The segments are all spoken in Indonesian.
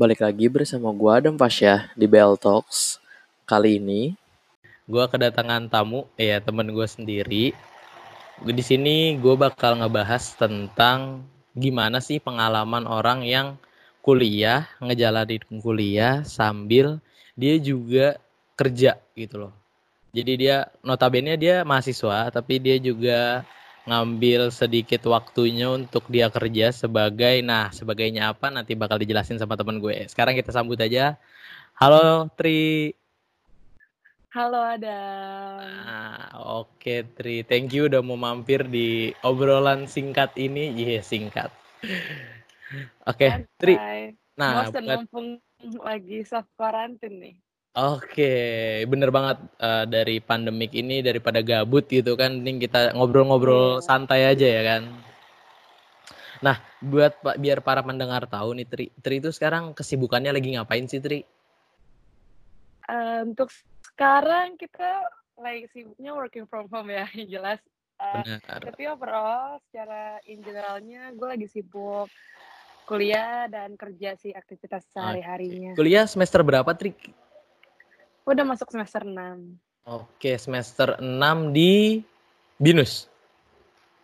Balik lagi bersama gua Adam Pasha di Bell Talks. Kali ini gua kedatangan tamu, ya temen gue sendiri. Di sini gue bakal ngebahas tentang gimana sih pengalaman orang yang kuliah, ngejalanin kuliah sambil dia juga kerja gitu loh. Jadi dia notabene dia mahasiswa, tapi dia juga ngambil sedikit waktunya untuk dia kerja sebagai nah sebagainya apa nanti bakal dijelasin sama temen gue. Sekarang kita sambut aja. Halo Tri. Halo ada. Nah, Oke okay, Tri, thank you udah mau mampir di obrolan singkat ini. Iya yeah, singkat. Oke okay, Tri. Nah, buat... lagi soft quarantine nih. Oke, bener banget uh, dari pandemik ini daripada gabut gitu kan, ini kita ngobrol-ngobrol yeah. santai aja ya kan. Nah, buat pak biar para pendengar tahu nih Tri, Tri itu sekarang kesibukannya lagi ngapain sih Tri? Uh, untuk sekarang kita lagi sibuknya working from home ya, jelas. Uh, Tapi overall, secara in generalnya gue lagi sibuk kuliah dan kerja sih aktivitas sehari-harinya. Kuliah semester berapa Tri? Udah masuk semester 6. Oke, semester 6 di Binus.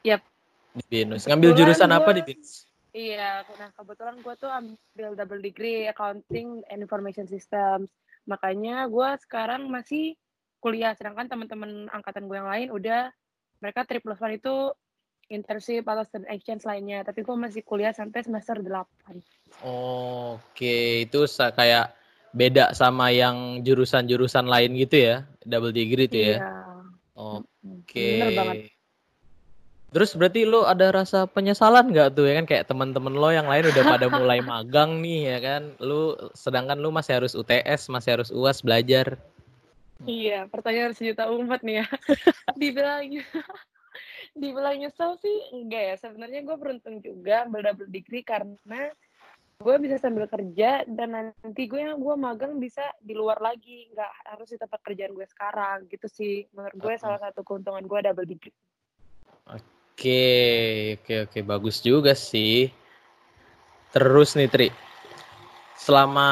Yap. Di Binus. Ngambil jurusan gua, apa di Binus? Iya, nah kebetulan gue tuh ambil double degree accounting and information systems. Makanya gue sekarang masih kuliah, sedangkan teman-teman angkatan gue yang lain udah mereka triple one itu internship atau student exchange lainnya. Tapi gue masih kuliah sampai semester 8. Oke, itu kayak beda sama yang jurusan-jurusan lain gitu ya double degree itu ya? Iya. oke. Okay. terus berarti lo ada rasa penyesalan nggak tuh ya kan? Kayak teman-teman lo yang lain udah pada mulai magang nih ya kan? Lo sedangkan lo masih harus UTS masih harus uas belajar. Iya pertanyaan sejuta umat nih ya. Dibilang dibilang nyesel sih enggak ya. Sebenarnya gue beruntung juga ambil double degree karena gue bisa sambil kerja dan nanti gue yang gue magang bisa di luar lagi. Nggak harus di tempat kerjaan gue sekarang gitu sih. Menurut gue salah satu keuntungan gue double degree. Oke oke oke. Bagus juga sih. Terus nih Tri. Selama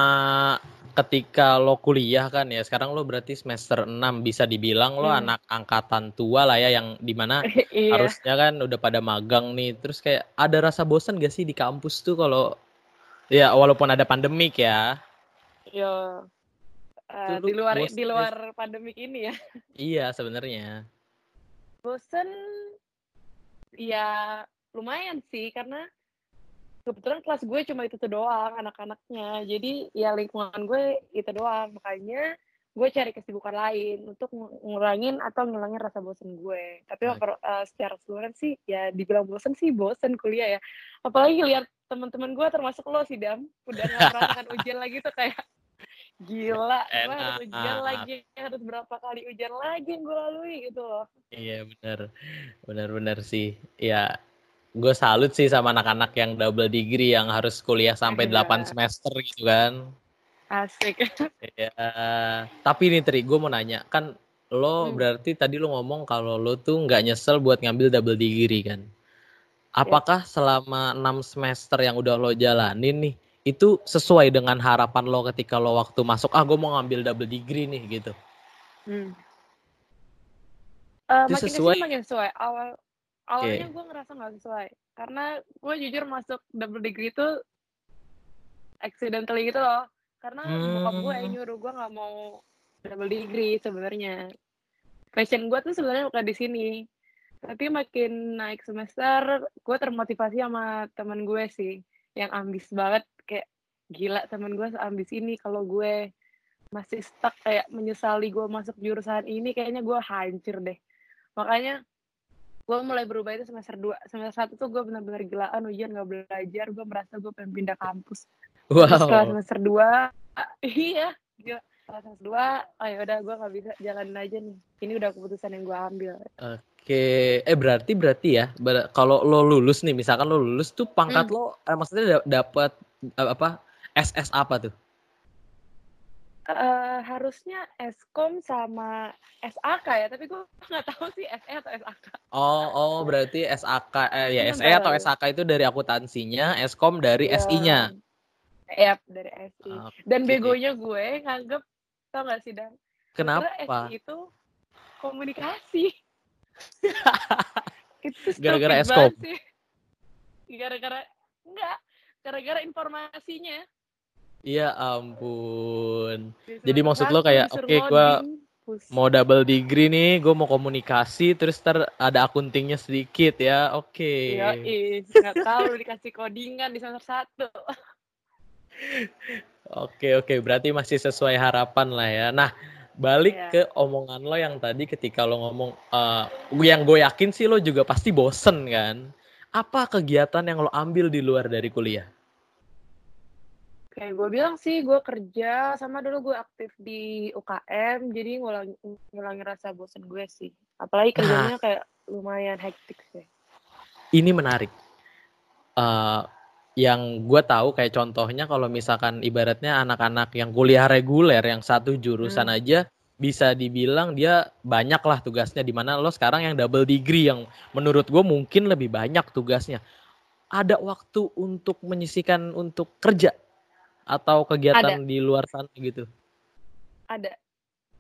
ketika lo kuliah kan ya sekarang lo berarti semester 6 bisa dibilang lo hmm. anak angkatan tua lah ya yang di mana iya. harusnya kan udah pada magang nih. Terus kayak ada rasa bosan gak sih di kampus tuh kalau Ya, walaupun ada pandemik ya. Yo. Uh, di luar bosen. di luar pandemik ini ya. Iya, sebenarnya. Bosen ya lumayan sih karena kebetulan kelas gue cuma itu tuh doang anak-anaknya. Jadi ya lingkungan gue itu doang. Makanya gue cari kesibukan lain untuk ngurangin atau ngilangin rasa bosen gue. Tapi okay. uh, secara keseluruhan sih ya dibilang bosen sih bosen kuliah ya. Apalagi lihat teman-teman gue termasuk lo sih dam udah merasakan ujian lagi tuh kayak gila gue harus ujian lagi harus berapa kali ujian lagi yang gue lalui gitu loh iya benar benar benar sih ya gue salut sih sama anak-anak yang double degree yang harus kuliah sampai iya. 8 semester gitu kan asik ya tapi nih Tri gue mau nanya kan lo hmm. berarti tadi lo ngomong kalau lo tuh nggak nyesel buat ngambil double degree kan Iya. Apakah ya. selama enam semester yang udah lo jalanin nih, itu sesuai dengan harapan lo ketika lo waktu masuk, ah gue mau ngambil double degree nih gitu? Hmm. Uh, itu makin sesuai? makin sesuai. Awal awalnya okay. gue ngerasa nggak sesuai karena gue jujur masuk double degree itu accidentally gitu loh. Karena hmm. bokap gue yang nyuruh gue nggak mau double degree sebenarnya. Passion gue tuh sebenarnya bukan di sini tapi makin naik semester gue termotivasi sama teman gue sih yang ambis banget kayak gila teman gue seambis ini kalau gue masih stuck kayak menyesali gue masuk jurusan ini kayaknya gue hancur deh makanya gue mulai berubah itu semester 2 semester satu tuh gue benar-benar gilaan ujian gak belajar gue merasa gue pengen pindah kampus wow. Terus setelah semester 2 iya gila semester 2 oh ya udah gue gak bisa jalanin aja nih ini udah keputusan yang gue ambil uh, Oke, eh berarti berarti ya, ber kalau lo lulus nih, misalkan lo lulus tuh pangkat hmm. lo, eh, maksudnya dapat eh, apa? SS apa tuh? Uh, harusnya Eskom sama SAK ya, tapi gue nggak tahu sih SE atau SAK. Oh, oh berarti SAK, eh, ya SE atau SAK itu dari akuntansinya, Eskom dari yeah. SI-nya. Yap, dari SI. Oke. Dan begonya gue nganggep, tau gak sih, Dan? Karena Kenapa? SI itu komunikasi. itu Gara-gara Eskom? Gara-gara, enggak, gara-gara informasinya. Ya ampun. Disuruh Jadi maksud lo kayak, oke gua loading, pusing. mau double degree nih, gue mau komunikasi, terus ter ada akuntingnya sedikit ya, oke. Yoi, nggak tahu dikasih codingan di semester satu. Oke oke, berarti masih sesuai harapan lah ya. Nah, balik Iya. ke omongan lo yang tadi ketika lo ngomong, eh, yang gue yakin sih lo juga pasti bosen kan. Apa kegiatan yang lo ambil di luar dari kuliah? Kayak gue bilang sih, gue kerja sama dulu gue aktif di UKM, jadi ngulangi, ngulangin rasa bosen gue sih. Apalagi kerjanya kayak lumayan hektik sih. Ini menarik. Eh, yang gue tahu kayak contohnya kalau misalkan ibaratnya anak-anak yang kuliah reguler yang satu jurusan aja bisa dibilang dia banyak lah tugasnya di mana lo sekarang yang double degree yang menurut gue mungkin lebih banyak tugasnya. Ada waktu untuk menyisikan untuk kerja atau kegiatan di luar sana gitu. Ada.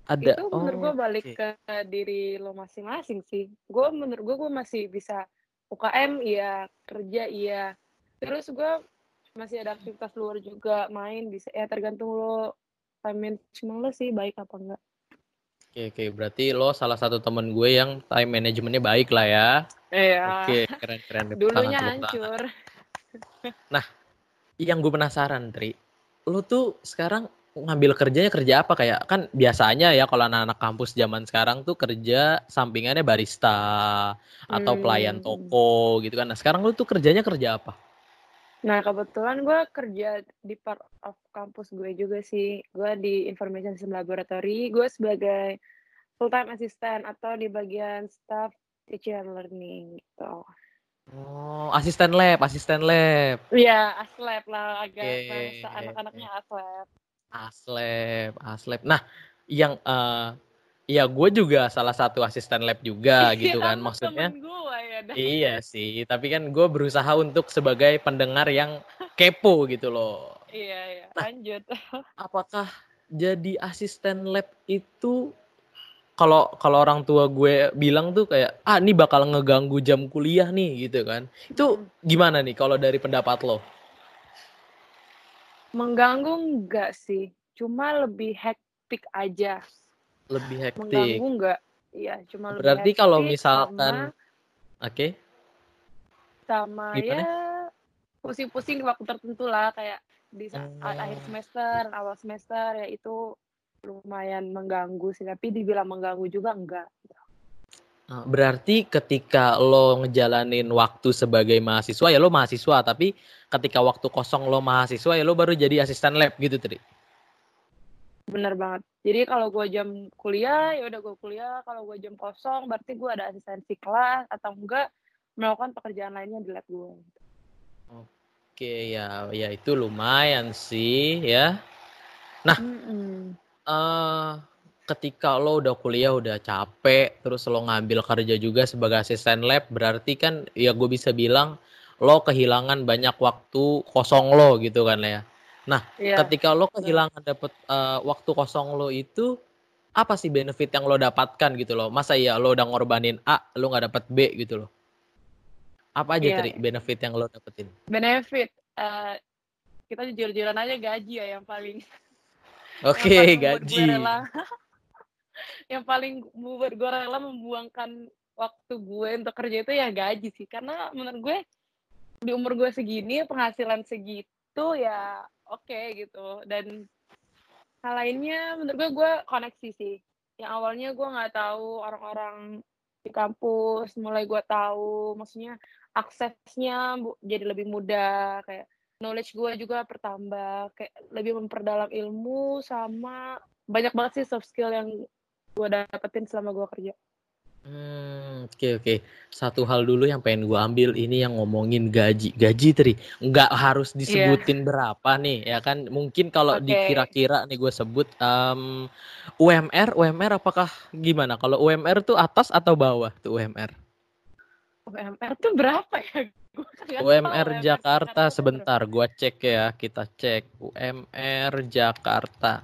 Ada. Itu menurut gue Oh, balik oke. ke diri lo masing-masing sih. Gue menurut gue gue masih bisa UKM iya, kerja iya. Terus gue masih ada aktivitas luar juga main bisa ya tergantung lo time management lo sih baik apa enggak. Oke, oke. Berarti lo salah satu temen gue yang time manajemennya baik lah ya. Iya. Oke, keren keren. Tepuk Dulunya tangan, hancur. Yang gue penasaran, Tri, lo tuh sekarang ngambil kerjanya kerja apa kayak kan biasanya ya kalau anak-anak kampus zaman sekarang tuh kerja sampingannya barista atau pelayan Hmm. toko gitu kan. Nah, sekarang lo tuh kerjanya kerja apa? Nah, kebetulan gue kerja di part of kampus gue juga sih. Gue di Information System Laboratory. Gue sebagai full-time assistant atau di bagian staff teaching and learning gitu. Oh, asisten lab, asisten lab. Iya, aslab lah agak bahasa anak-anaknya aslab. Aslab, aslab. Nah, yang eh ya gue juga salah satu asisten lab juga gitu Iya, kan lu maksudnya. gue ya. Iya sih, tapi kan gue berusaha untuk sebagai pendengar yang kepo gitu loh. Iya, iya. Nah. Lanjut. Apakah jadi asisten lab itu kalau kalau orang tua gue bilang tuh kayak ah ini bakal ngeganggu jam kuliah nih gitu kan. Itu gimana nih kalau dari pendapat lo? Mengganggu enggak sih? Cuma lebih hektik aja. Lebih hektik. Mengganggu enggak? Iya, cuma lebih Berarti kalau misalkan oke, sama Gimana? ya pusing-pusing di waktu tertentu lah kayak di Hmm. akhir semester, awal semester ya itu lumayan mengganggu sih tapi dibilang mengganggu juga enggak. eh, berarti ketika lo ngejalanin waktu sebagai mahasiswa ya lo mahasiswa, tapi ketika waktu kosong lo mahasiswa ya lo baru jadi asisten lab gitu tadi. Bener banget. Jadi kalau gue jam kuliah ya udah gue kuliah, kalau gue jam kosong berarti gue ada asistensi kelas atau enggak melakukan pekerjaan lainnya di lab gue. Oke ya, ya itu lumayan sih ya. Nah. Mm-mm. eh ketika lo udah kuliah udah capek terus lo ngambil kerja juga sebagai asisten lab berarti kan ya gue bisa bilang lo kehilangan banyak waktu kosong lo gitu kan ya nah Iya. ketika lo kehilangan dapet eh, waktu kosong lo itu apa sih benefit yang lo dapatkan gitu loh? Masa ya lo udah ngorbanin A lo nggak dapet B gitu loh? Apa aja Iya, Tri, benefit yang lo dapetin? Benefit eh, kita jujur-jujuran aja gaji ya yang paling oke gue gaji. rela. Yang paling membuat gue rela membuangkan waktu gue untuk kerja itu ya gaji sih. Karena menurut gue di umur gue segini penghasilan segitu ya oke gitu. Dan hal lainnya menurut gue gue koneksi sih. Yang awalnya gue nggak tahu orang-orang di kampus mulai gue tahu maksudnya aksesnya jadi lebih mudah. Kayak knowledge gue juga bertambah kayak lebih memperdalam ilmu sama banyak banget sih soft skill yang gue dapetin selama gue kerja Hmm, oke oke. Satu hal dulu yang pengen gua ambil ini yang ngomongin gaji. Gaji Tri, nggak harus disebutin berapa nih, ya kan? Mungkin kalau Oke. dikira-kira nih gue sebut em, UMR, UMR apakah gimana? Kalau UMR tuh atas atau bawah tuh UMR? UMR tuh berapa ya UMR Jakarta sebentar, gua cek ya, kita cek UMR Jakarta.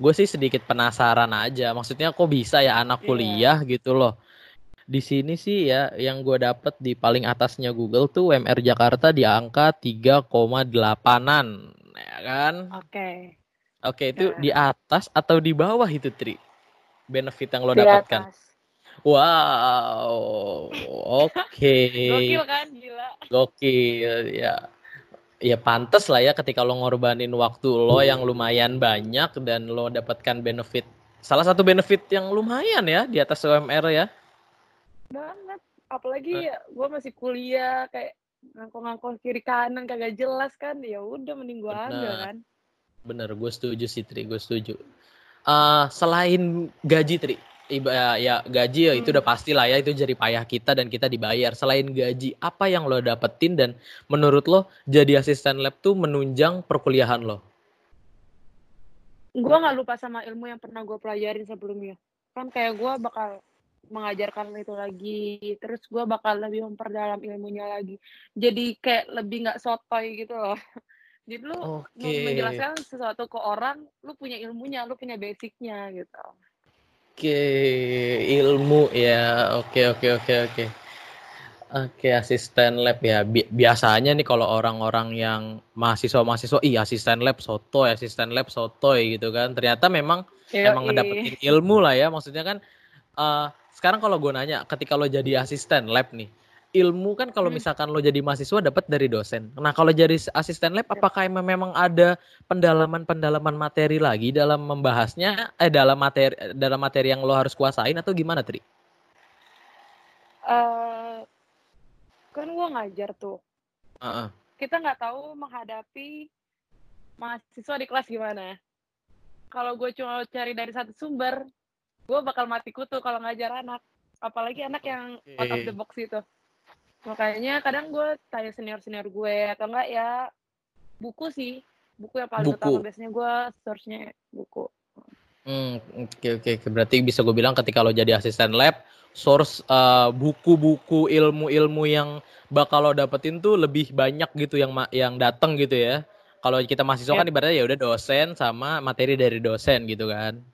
Gue sih sedikit penasaran aja, maksudnya kok bisa ya anak iya. kuliah yeah. gitu loh. Di sini sih ya yang gue dapet di paling atasnya Google tuh UMR Jakarta di angka 3,8an ya kan? Oke. Okay. Oke, itu nah. di atas atau di bawah itu Tri? Benefit yang lo di dapatkan. Atas. Wow, oke. Okay. Gokil kan, gila. Gokil, ya. Ya pantas lah ya ketika lo ngorbanin waktu lo yang lumayan banyak dan lo dapatkan benefit. Salah satu benefit yang lumayan ya di atas UMR ya. Banget. Apalagi ya gue masih kuliah kayak ngangkong-ngangkong kiri kanan kagak jelas kan. Ya udah mending gue ambil kan. Bener, gue setuju sih Tri, gue setuju. Uh, selain gaji Tri, iba ya, ya gaji ya itu udah pasti lah ya itu jadi payah kita dan kita dibayar. Selain gaji, apa yang lo dapetin dan menurut lo jadi asisten lab tuh menunjang perkuliahan lo? Gue nggak lupa sama ilmu yang pernah gue pelajarin sebelumnya. Kan kayak gue bakal mengajarkan itu lagi, terus gue bakal lebih memperdalam ilmunya lagi. Jadi kayak lebih nggak sotoy gitu loh. Jadi lu okay. menjelaskan sesuatu ke orang, lu punya ilmunya, lu punya basicnya gitu. Oke, ilmu ya. Oke, oke, oke, oke. Oke, asisten lab ya. Biasanya nih kalau orang-orang yang mahasiswa-mahasiswa, iya asisten lab soto, asisten lab soto gitu kan. Ternyata memang Yoi. emang ngedapetin ilmu lah ya. Maksudnya kan uh, sekarang kalau gue nanya, ketika lo jadi asisten lab nih, ilmu kan kalau hmm. misalkan lo jadi mahasiswa dapat dari dosen. Nah, kalau jadi asisten lab apakah memang ada pendalaman-pendalaman materi lagi dalam membahasnya eh dalam materi dalam materi yang lo harus kuasain atau gimana, Tri? Uh, kan gue ngajar tuh. Uh -uh. Kita nggak tahu menghadapi mahasiswa di kelas gimana. Kalau gue cuma cari dari satu sumber, gue bakal mati kutu kalau ngajar anak. Apalagi anak yang okay. out of the box itu makanya kadang gue tanya senior senior gue atau enggak ya buku sih buku yang paling buku. utama biasanya gue searchnya buku Hmm, oke okay, oke. Okay. Berarti bisa gue bilang ketika lo jadi asisten lab, source uh, buku-buku ilmu-ilmu yang bakal lo dapetin tuh lebih banyak gitu yang yang datang gitu ya. Kalau kita mahasiswa yep. kan ibaratnya ya udah dosen sama materi dari dosen gitu kan.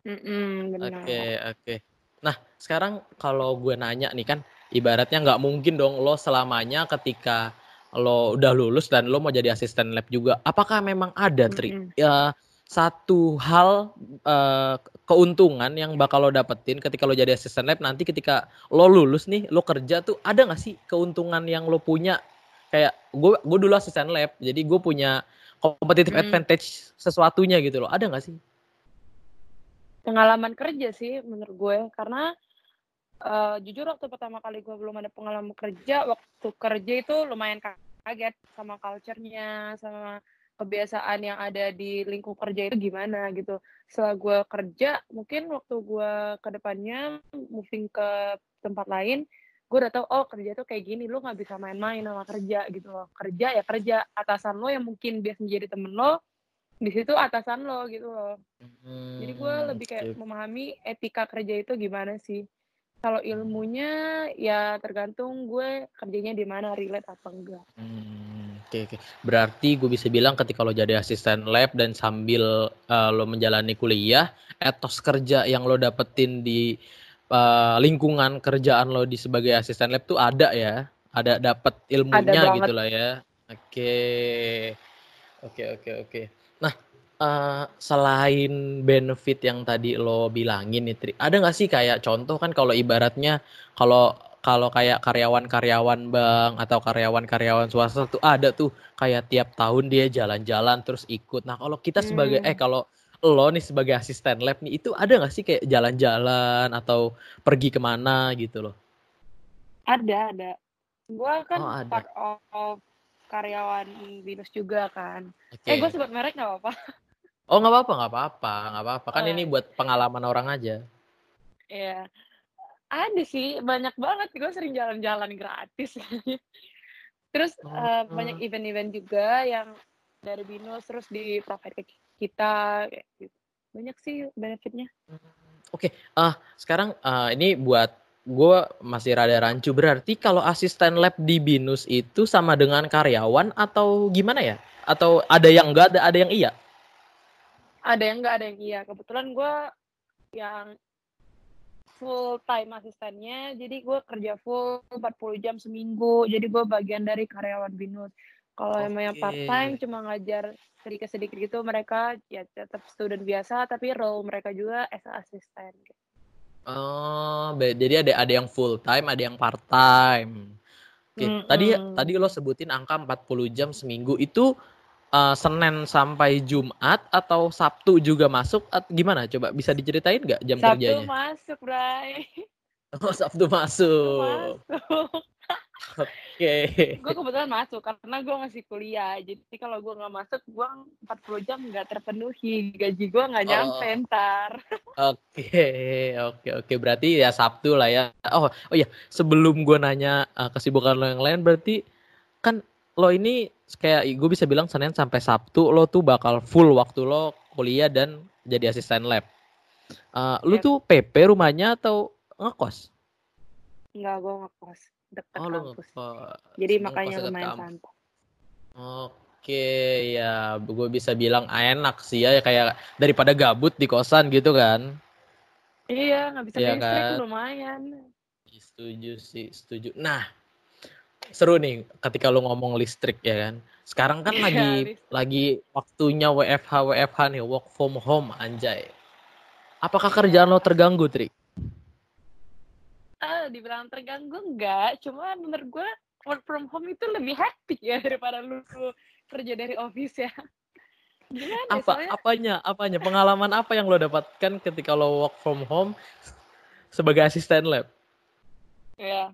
Oke mm oke. Okay, okay. Nah sekarang kalau gue nanya nih kan ibaratnya nggak mungkin dong lo selamanya ketika lo udah lulus dan lo mau jadi asisten lab juga. Apakah memang ada tri mm -hmm. ya satu hal uh, keuntungan yang bakal lo dapetin ketika lo jadi asisten lab nanti ketika lo lulus nih lo kerja tuh ada nggak sih keuntungan yang lo punya kayak gue gue dulu asisten lab jadi gue punya competitive mm. advantage sesuatunya gitu loh ada nggak sih pengalaman kerja sih menurut gue. Karena uh, jujur waktu pertama kali gue belum ada pengalaman kerja waktu kerja itu lumayan kaget sama culture-nya sama kebiasaan yang ada di lingkup kerja itu gimana gitu. Setelah gue kerja mungkin waktu gue ke depannya moving ke tempat lain gue udah tahu oh kerja tuh kayak gini lo nggak bisa main-main sama kerja gitu loh. Kerja ya kerja atasan lo yang mungkin biasa menjadi temen lo di situ atasan lo gitu loh hmm, jadi gue lebih kayak okay. memahami etika kerja itu gimana sih kalau ilmunya ya tergantung gue kerjanya di mana relate apa enggak. Hmm, oke okay. Berarti gue bisa bilang ketika lo jadi asisten lab dan sambil uh, lo menjalani kuliah, etos kerja yang lo dapetin di uh, lingkungan kerjaan lo di sebagai asisten lab tuh ada ya, ada dapat ilmunya gitu lah ya. Oke. Okay. Oke oke oke. Uh, selain benefit yang tadi lo bilangin nih, Tri, ada nggak sih kayak contoh kan kalau ibaratnya kalau kalau kayak karyawan-karyawan bank atau karyawan-karyawan swasta tuh ada tuh kayak tiap tahun dia jalan-jalan terus ikut. Nah kalau kita sebagai eh hmm. kalau lo nih sebagai asisten lab nih itu ada nggak sih kayak jalan-jalan atau pergi ke mana gitu loh? Ada ada. Gua kan oh, ada. part of karyawan binus juga kan. Okay. Eh gue sebut merek nggak apa-apa. Oh nggak apa-apa, nggak apa-apa, nggak apa-apa. Kan oh. ini buat pengalaman orang aja. Iya. Ada sih, banyak banget. Gue sering jalan-jalan gratis. terus oh. uh, banyak event-event juga yang dari Binus terus di provide ke kita. Gitu. Banyak sih benefitnya. Oke, okay. uh, sekarang uh, ini buat gue masih rada rancu. Berarti kalau asisten lab di BINUS itu sama dengan karyawan atau gimana ya? Atau ada yang enggak, ada, ada yang iya? Ada yang enggak, ada yang iya. Kebetulan gue yang full time asistennya, jadi gue kerja full 40 jam seminggu. Jadi gue bagian dari karyawan BINUS. Kalau okay. emang yang part time cuma ngajar sedikit-sedikit gitu, mereka ya tetap student biasa, tapi role mereka juga as asisten. Gitu. Oh, jadi ada ada yang full time, ada yang part time. Oke, mm -hmm. tadi tadi lo sebutin angka 40 jam seminggu itu uh, Senin sampai Jumat atau Sabtu juga masuk atau gimana? Coba bisa diceritain nggak jam Sabtu kerjanya? Sabtu masuk, Bray. Oh, Sabtu masuk. Masuk. okay. gue kebetulan masuk karena gue masih kuliah jadi kalau gue nggak masuk gue 40 jam nggak terpenuhi gaji gue nggak oh. nyampe oh. ntar oke oke oke berarti ya Sabtu lah ya oh oh ya sebelum gue nanya uh, kesibukan lo yang lain berarti kan lo ini kayak gue bisa bilang Senin sampai Sabtu lo tuh bakal full waktu lo kuliah dan jadi asisten lab uh, lu tuh PP rumahnya atau ngekos Enggak, gue ngekos dekat oh, kampus. Jadi Senang makanya lumayan santai. Oke, ya gue bisa bilang enak sih ya kayak daripada gabut di kosan gitu kan. Iya, nggak bisa ya kan? lumayan. Setuju sih, setuju. Nah, seru nih ketika lu ngomong listrik ya kan. Sekarang kan iya, lagi listrik. lagi waktunya WFH WFH nih, work from home anjay. Apakah kerjaan lo terganggu, Tri? uh, dibilang terganggu enggak cuma menurut gue work from home itu lebih happy ya daripada lu kerja dari office ya Gimana apa soalnya... apanya apanya pengalaman apa yang lo dapatkan ketika lo work from home sebagai asisten lab ya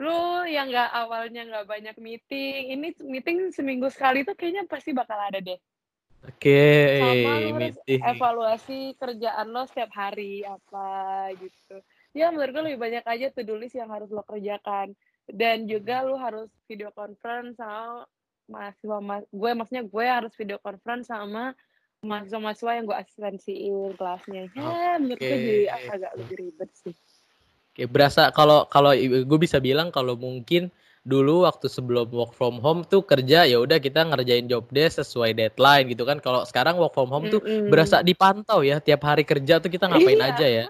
lu yang nggak awalnya nggak banyak meeting ini meeting seminggu sekali tuh kayaknya pasti bakal ada deh. Oke, okay, meeting. evaluasi kerjaan lo setiap hari apa gitu. Ya menurut gue lebih banyak aja tuh list yang harus lo kerjakan. Dan juga lo harus video conference sama mahasiswa mas gue maksudnya gue harus video conference sama mahasiswa-mahasiswa yang gue asistensiin kelasnya. Ya okay. menurut gue jadi agak lebih ribet sih Oke, berasa kalau kalau gue bisa bilang kalau mungkin dulu waktu sebelum work from home tuh kerja ya udah kita ngerjain job desk sesuai deadline gitu kan. Kalau sekarang work from home tuh mm -hmm. berasa dipantau ya tiap hari kerja tuh kita ngapain iya. aja ya.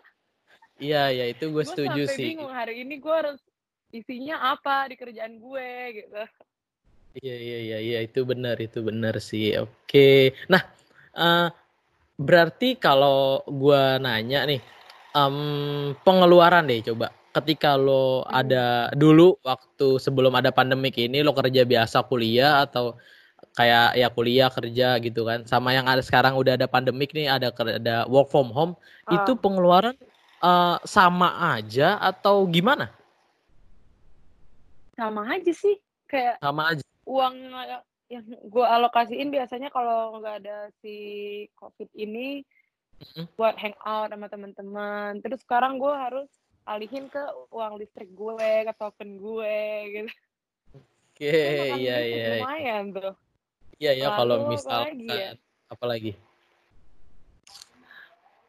Iya, ya itu gue setuju sampai sih. bingung hari ini gue harus isinya apa di kerjaan gue gitu. Iya, iya, iya, iya itu benar, itu benar sih. Oke. Nah, uh, berarti kalau gue nanya nih, um, pengeluaran deh coba. Ketika lo ada dulu waktu sebelum ada pandemik ini lo kerja biasa kuliah atau kayak ya kuliah kerja gitu kan sama yang ada sekarang udah ada pandemik nih ada ada work from home uh. itu pengeluaran uh, sama aja atau gimana? Sama aja sih, kayak sama aja. Uang yang gue alokasiin biasanya kalau nggak ada si covid ini mm-hmm. buat hangout sama teman-teman. Terus sekarang gue harus alihin ke uang listrik gue, ke token gue gitu. Oke, okay, iya iya. Lumayan tuh. Iya ya kalau misalkan apalagi, ya? apalagi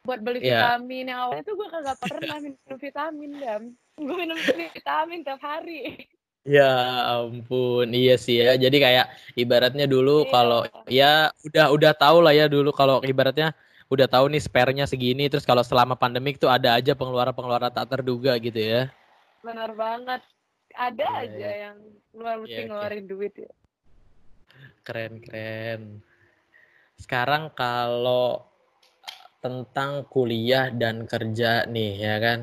buat beli yeah. vitamin yang awalnya tuh gue kagak pernah minum vitamin dam gue minum vitamin tiap hari Ya ampun, iya sih ya. Jadi kayak ibaratnya dulu yeah. kalau ya udah udah tahu lah ya dulu kalau ibaratnya udah tahu nih spare-nya segini terus kalau selama pandemik tuh ada aja pengeluaran-pengeluaran tak terduga gitu ya. Benar banget. Ada yeah, aja yeah. yang luar mesti yeah, ngeluarin okay. duit ya. Keren keren. Sekarang kalau tentang kuliah dan kerja nih ya kan.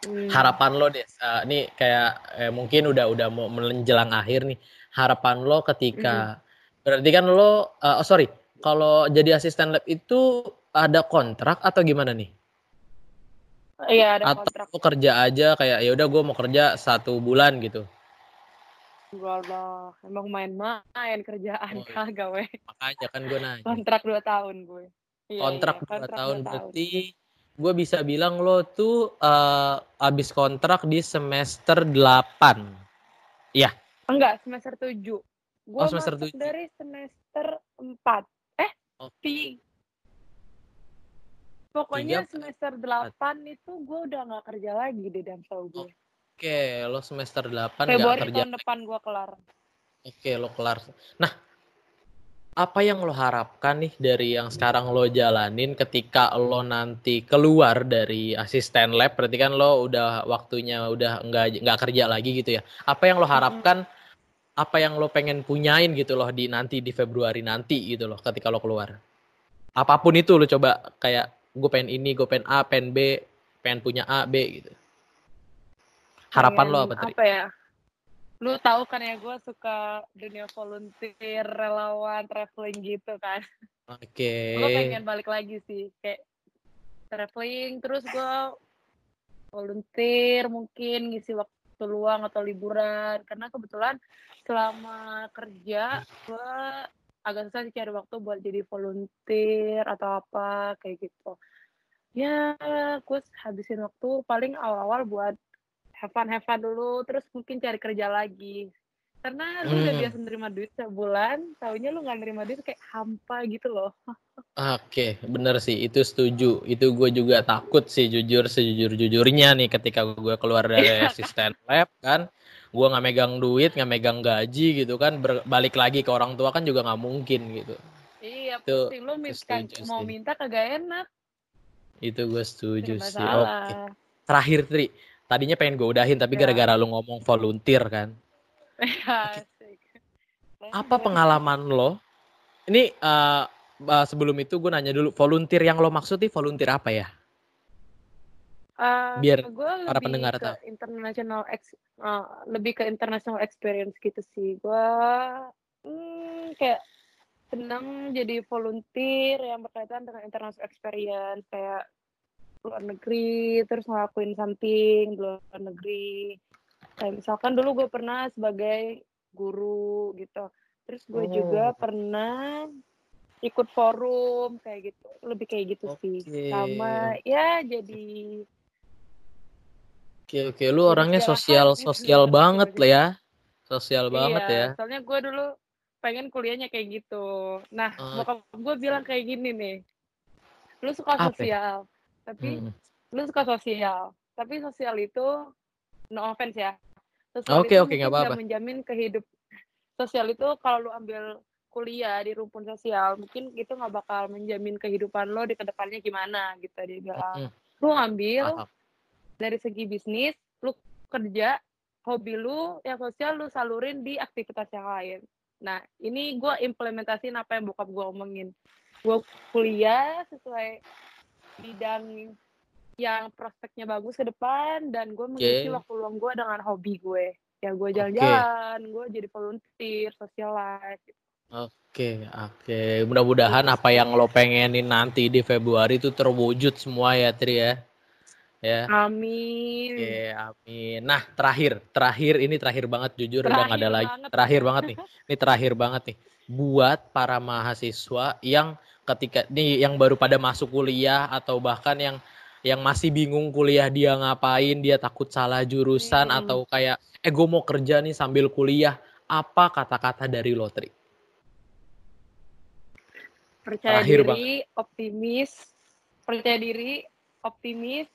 Hmm. Harapan lo deh, uh, nih kayak eh, mungkin udah udah mau menjelang akhir nih. Harapan lo ketika hmm. berarti kan lo uh, oh sorry, kalau jadi asisten lab itu ada kontrak atau gimana nih? Iya ada atau kontrak. Atau kerja aja kayak ya udah gue mau kerja satu bulan gitu. Enggak lah, emang main-main kerjaan oh, iya. kagak. Makanya kan gue nanya. Kontrak dua tahun gue. Iya, kontrak iya, dua tahun berarti gue bisa bilang lo tuh uh, abis kontrak di semester 8 Iya. Enggak, semester 7 Gue oh, semester masuk 7. dari semester 4 Okay. Pokoknya semester 8 itu gue udah gak kerja lagi deh dan tau gue. Oke, lo semester 8 Februari gak kerja. tahun depan gue kelar. Oke, lo kelar. Nah, apa yang lo harapkan nih dari yang sekarang lo jalanin ketika lo nanti keluar dari asisten lab berarti kan lo udah waktunya udah nggak nggak kerja lagi gitu ya apa yang lo harapkan hmm. Apa yang lo pengen punyain gitu loh di nanti di Februari nanti gitu loh ketika lo keluar. Apa pun itu lo coba kayak gue pengen ini gue pengen A pengen B pengen punya A B gitu. Harapan pengen, lo apa tadi? apa ya? Lu tahu kan ya gue suka dunia volunteer relawan traveling gitu kan. Oke. Okay. gue pengen balik lagi sih kayak traveling terus gue volunteer mungkin ngisi waktu luang atau liburan. Karena kebetulan selama kerja gue agak susah sih cari waktu buat jadi volunteer atau apa kayak gitu. Ya gue habisin waktu paling awal-awal buat have fun have fun dulu. Terus mungkin cari kerja lagi karena lu hmm. udah biasa nerima duit sebulan tahunya lu nggak nerima duit kayak hampa gitu loh oke okay, bener sih itu setuju itu gue juga takut sih jujur sejujur jujurnya nih ketika gue keluar dari iya. asisten lab kan gue nggak megang duit nggak megang gaji gitu kan balik lagi ke orang tua kan juga nggak mungkin gitu iya itu, pusing lu minta, mau minta kagak enak itu gue setuju sih oke okay. terakhir Tri tadinya pengen gue udahin tapi ya. gara-gara lu ngomong volunteer kan. Ya, Apa pengalaman lo? Ini uh, uh, sebelum itu gue nanya dulu volunteer yang lo maksud nih volunteer apa ya? Uh, Biar para pendengar tahu. International ex, uh, lebih ke international experience gitu sih. Gue hmm, kayak senang jadi volunteer yang berkaitan dengan international experience kayak luar negeri terus ngelakuin something di luar negeri kayak misalkan dulu gue pernah sebagai guru gitu. Terus gue oh. juga pernah ikut forum kayak gitu. Lebih kayak gitu okay. sih sama ya jadi oke oke. Lu orangnya sosial sosial banget lah ya. Sosial iya, banget ya. soalnya gue dulu pengen kuliahnya kayak gitu. Nah uh, bokap gue bilang kayak gini nih. Lu suka sosial tapi hmm. lu suka sosial. Tapi sosial itu no offense ya oke oke nggak apa-apa. menjamin kehidup sosial itu kalau lu ambil kuliah di rumpun sosial mungkin itu nggak bakal menjamin kehidupan lo di ke depannya gimana gitu. Dia bilang hmm. lu ambil dari segi bisnis lu kerja hobi lu yang sosial lu salurin di aktivitas yang lain. Nah ini gue implementasiin apa yang bokap gue omongin. Gue kuliah sesuai bidang yang prospeknya bagus ke depan dan gue mengisi okay. waktu luang gue dengan hobi gue ya gue jalan-jalan okay. gue jadi volunteer socialize gitu. Oke, okay, oke. Okay. Mudah-mudahan apa yang lo pengenin nanti di Februari itu terwujud semua ya, Tri ya. Ya. Amin. Oke, okay, amin. Nah, terakhir, terakhir ini terakhir banget jujur terakhir udah gak ada lagi. Terakhir banget nih. Ini terakhir banget nih. Buat para mahasiswa yang ketika nih yang baru pada masuk kuliah atau bahkan yang yang masih bingung kuliah dia ngapain, dia takut salah jurusan hmm. atau kayak eh gue mau kerja nih sambil kuliah, apa kata-kata dari Lotri? Percaya Terakhir diri, bang. optimis, percaya diri, optimis,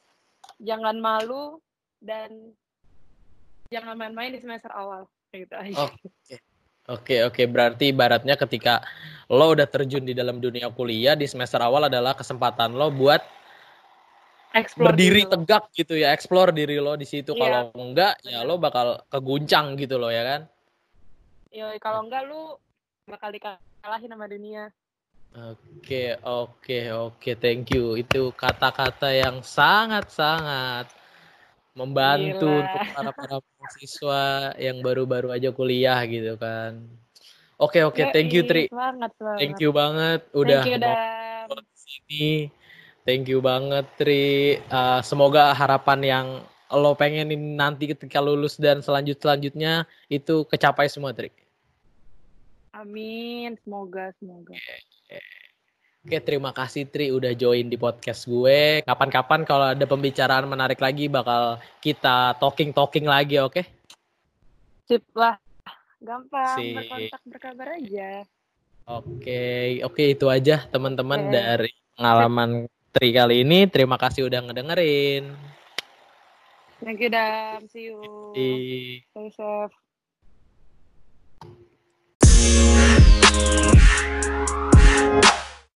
jangan malu dan jangan main-main di semester awal gitu aja. Oke. Okay. Oke oke berarti ibaratnya ketika lo udah terjun di dalam dunia kuliah di semester awal adalah kesempatan lo buat explore berdiri tegak gitu ya, explore diri lo di situ. Iya. Kalau enggak ya lo bakal keguncang gitu lo ya kan? Iya, kalau enggak lo bakal dikalahin sama dunia. Oke, oke, oke, thank you. Itu kata-kata yang sangat-sangat membantu Gila. untuk para para mahasiswa yang baru-baru aja kuliah gitu kan. Oke oke, thank you Tri. Semangat, semangat. Thank you banget udah mau sini. Thank you banget Tri. Uh, semoga harapan yang lo pengen nanti ketika lulus dan selanjut selanjutnya itu kecapai semua Tri. Amin, semoga semoga. Oke, terima kasih Tri udah join di podcast gue. Kapan-kapan kalau ada pembicaraan menarik lagi bakal kita talking-talking lagi, oke? Okay? Sip lah. Gampang, Sip. berkontak berkabar aja. Oke, oke itu aja teman-teman okay. dari pengalaman Tri kali ini. Terima kasih udah ngedengerin. Thank you, Dam. See you. Iya. Stay safe.